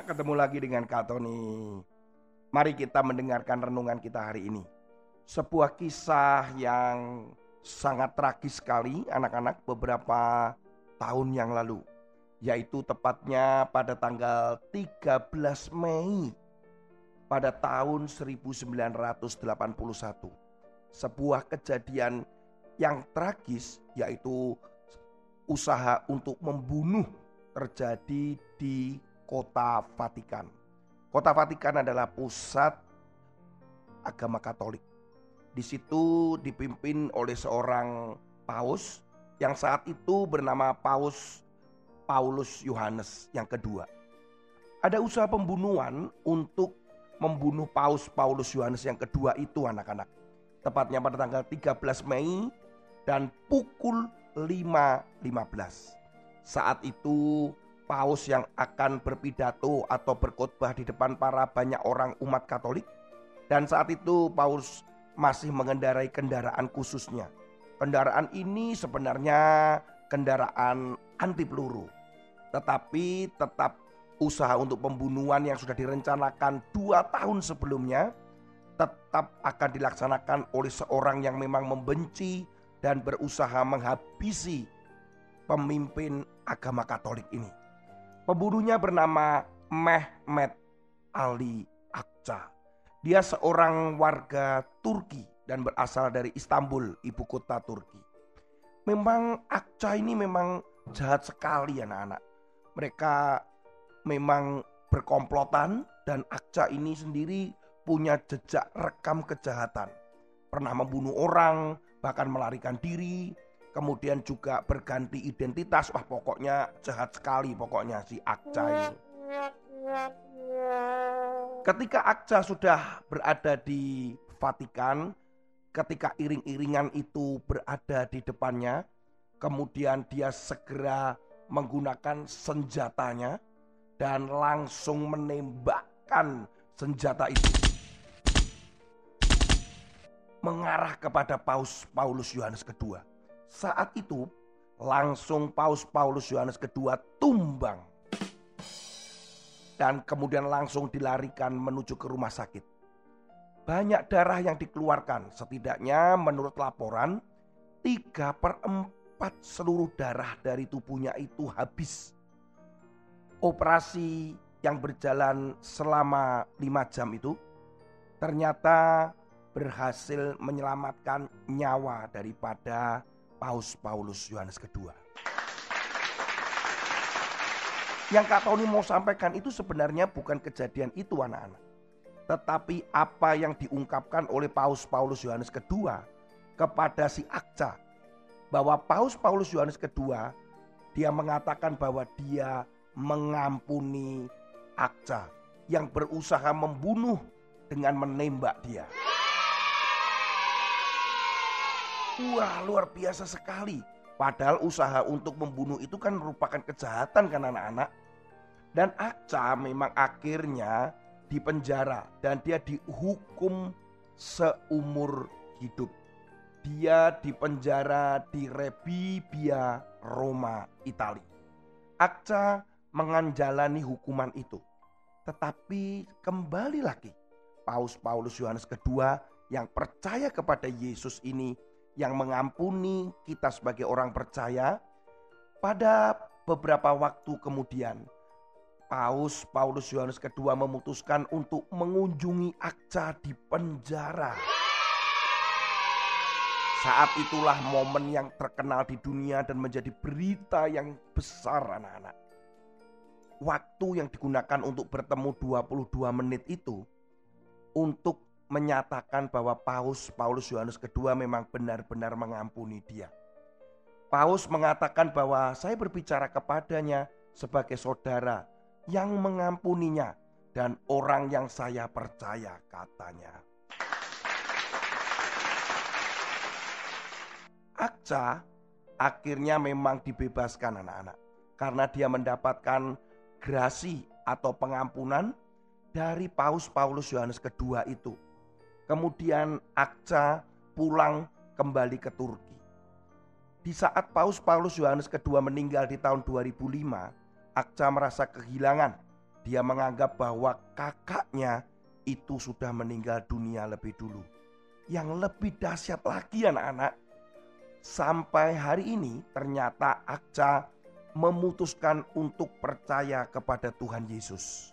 ketemu lagi dengan Kak Tony. Mari kita mendengarkan renungan kita hari ini. Sebuah kisah yang sangat tragis sekali anak-anak beberapa tahun yang lalu. Yaitu tepatnya pada tanggal 13 Mei pada tahun 1981. Sebuah kejadian yang tragis yaitu usaha untuk membunuh terjadi di kota Vatikan. Kota Vatikan adalah pusat agama Katolik. Di situ dipimpin oleh seorang paus yang saat itu bernama Paus Paulus Yohanes yang kedua. Ada usaha pembunuhan untuk membunuh Paus Paulus Yohanes yang kedua itu anak-anak. Tepatnya pada tanggal 13 Mei dan pukul 5.15. Saat itu paus yang akan berpidato atau berkhotbah di depan para banyak orang umat Katolik dan saat itu paus masih mengendarai kendaraan khususnya. Kendaraan ini sebenarnya kendaraan anti peluru. Tetapi tetap usaha untuk pembunuhan yang sudah direncanakan dua tahun sebelumnya tetap akan dilaksanakan oleh seorang yang memang membenci dan berusaha menghabisi pemimpin agama Katolik ini. Pembunuhnya bernama Mehmet Ali Akça. Dia seorang warga Turki dan berasal dari Istanbul, ibu kota Turki. Memang Akça ini memang jahat sekali anak-anak. Mereka memang berkomplotan dan Akça ini sendiri punya jejak rekam kejahatan. Pernah membunuh orang, bahkan melarikan diri, kemudian juga berganti identitas. Wah, pokoknya jahat sekali pokoknya si Akca ini. Ketika Akca sudah berada di Vatikan, ketika iring-iringan itu berada di depannya, kemudian dia segera menggunakan senjatanya dan langsung menembakkan senjata itu mengarah kepada Paus Paulus Yohanes kedua. Saat itu langsung Paus Paulus Yohanes kedua tumbang. Dan kemudian langsung dilarikan menuju ke rumah sakit. Banyak darah yang dikeluarkan. Setidaknya menurut laporan 3 per 4 seluruh darah dari tubuhnya itu habis. Operasi yang berjalan selama 5 jam itu ternyata berhasil menyelamatkan nyawa daripada Paus Paulus Yohanes kedua. Yang Kak Tony mau sampaikan itu sebenarnya bukan kejadian itu anak-anak. Tetapi apa yang diungkapkan oleh Paus Paulus Yohanes kedua kepada si Akca. Bahwa Paus Paulus Yohanes kedua dia mengatakan bahwa dia mengampuni Akca yang berusaha membunuh dengan menembak dia. Wah luar biasa sekali. Padahal usaha untuk membunuh itu kan merupakan kejahatan kan anak-anak. Dan Aca memang akhirnya dipenjara dan dia dihukum seumur hidup. Dia dipenjara di Rebibbia, Roma, Italia. Akca menganjalani hukuman itu. Tetapi kembali lagi, Paus Paulus Yohanes kedua yang percaya kepada Yesus ini yang mengampuni kita sebagai orang percaya. Pada beberapa waktu kemudian, Paus Paulus Yohanes kedua memutuskan untuk mengunjungi Akca di penjara. Saat itulah momen yang terkenal di dunia dan menjadi berita yang besar anak-anak. Waktu yang digunakan untuk bertemu 22 menit itu untuk menyatakan bahwa Paus Paulus Yohanes kedua memang benar-benar mengampuni dia. Paus mengatakan bahwa saya berbicara kepadanya sebagai saudara yang mengampuninya dan orang yang saya percaya katanya. Akca akhirnya memang dibebaskan anak-anak karena dia mendapatkan grasi atau pengampunan dari Paus Paulus Yohanes kedua itu Kemudian Akca pulang kembali ke Turki. Di saat Paus Paulus Yohanes kedua meninggal di tahun 2005, Akca merasa kehilangan Dia menganggap bahwa kakaknya itu sudah meninggal dunia lebih dulu. Yang lebih dahsyat lagi anak-anak, sampai hari ini ternyata Akca memutuskan untuk percaya kepada Tuhan Yesus.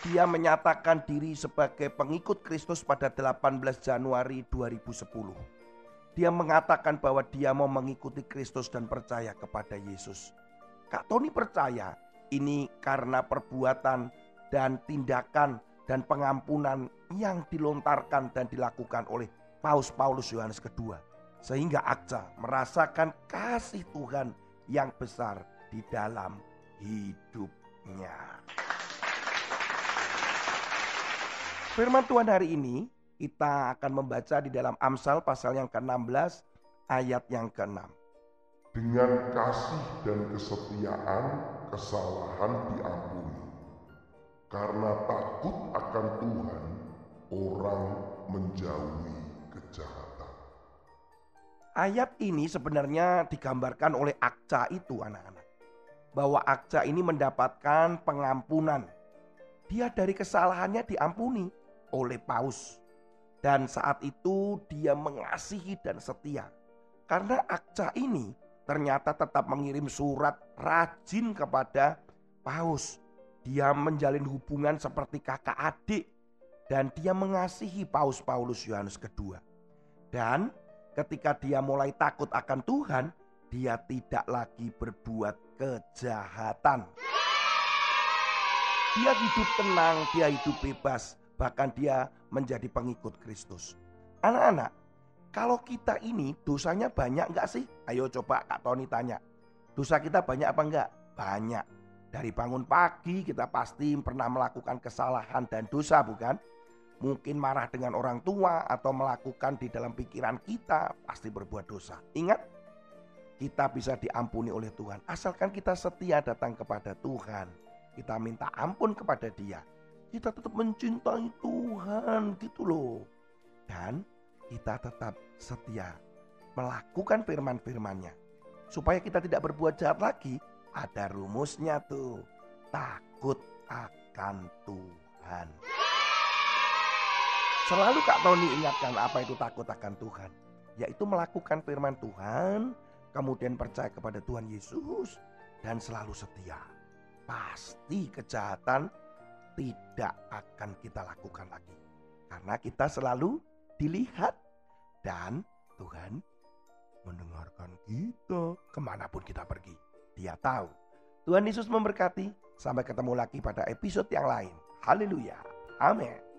Dia menyatakan diri sebagai pengikut Kristus pada 18 Januari 2010. Dia mengatakan bahwa dia mau mengikuti Kristus dan percaya kepada Yesus. Kak Tony percaya ini karena perbuatan dan tindakan dan pengampunan yang dilontarkan dan dilakukan oleh Paus Paulus Yohanes kedua. Sehingga Aksa merasakan kasih Tuhan yang besar di dalam hidupnya. Firman Tuhan hari ini kita akan membaca di dalam Amsal pasal yang ke-16 ayat yang ke-6. Dengan kasih dan kesetiaan kesalahan diampuni. Karena takut akan Tuhan, orang menjauhi kejahatan. Ayat ini sebenarnya digambarkan oleh Akca itu anak-anak. Bahwa Akca ini mendapatkan pengampunan. Dia dari kesalahannya diampuni oleh paus. Dan saat itu dia mengasihi dan setia. Karena Akca ini ternyata tetap mengirim surat rajin kepada paus. Dia menjalin hubungan seperti kakak adik. Dan dia mengasihi paus Paulus Yohanes kedua. Dan ketika dia mulai takut akan Tuhan, dia tidak lagi berbuat kejahatan. Dia hidup tenang, dia hidup bebas, bahkan dia menjadi pengikut Kristus. Anak-anak, kalau kita ini dosanya banyak enggak sih? Ayo coba Kak Tony tanya. Dosa kita banyak apa enggak? Banyak. Dari bangun pagi kita pasti pernah melakukan kesalahan dan dosa bukan? Mungkin marah dengan orang tua atau melakukan di dalam pikiran kita pasti berbuat dosa. Ingat, kita bisa diampuni oleh Tuhan. Asalkan kita setia datang kepada Tuhan. Kita minta ampun kepada dia kita tetap mencintai Tuhan gitu loh. Dan kita tetap setia melakukan firman-firmannya. Supaya kita tidak berbuat jahat lagi, ada rumusnya tuh. Takut akan Tuhan. Selalu Kak Tony ingatkan apa itu takut akan Tuhan. Yaitu melakukan firman Tuhan, kemudian percaya kepada Tuhan Yesus, dan selalu setia. Pasti kejahatan tidak akan kita lakukan lagi. Karena kita selalu dilihat dan Tuhan mendengarkan kita ke mana pun kita pergi. Dia tahu. Tuhan Yesus memberkati. Sampai ketemu lagi pada episode yang lain. Haleluya. Amin.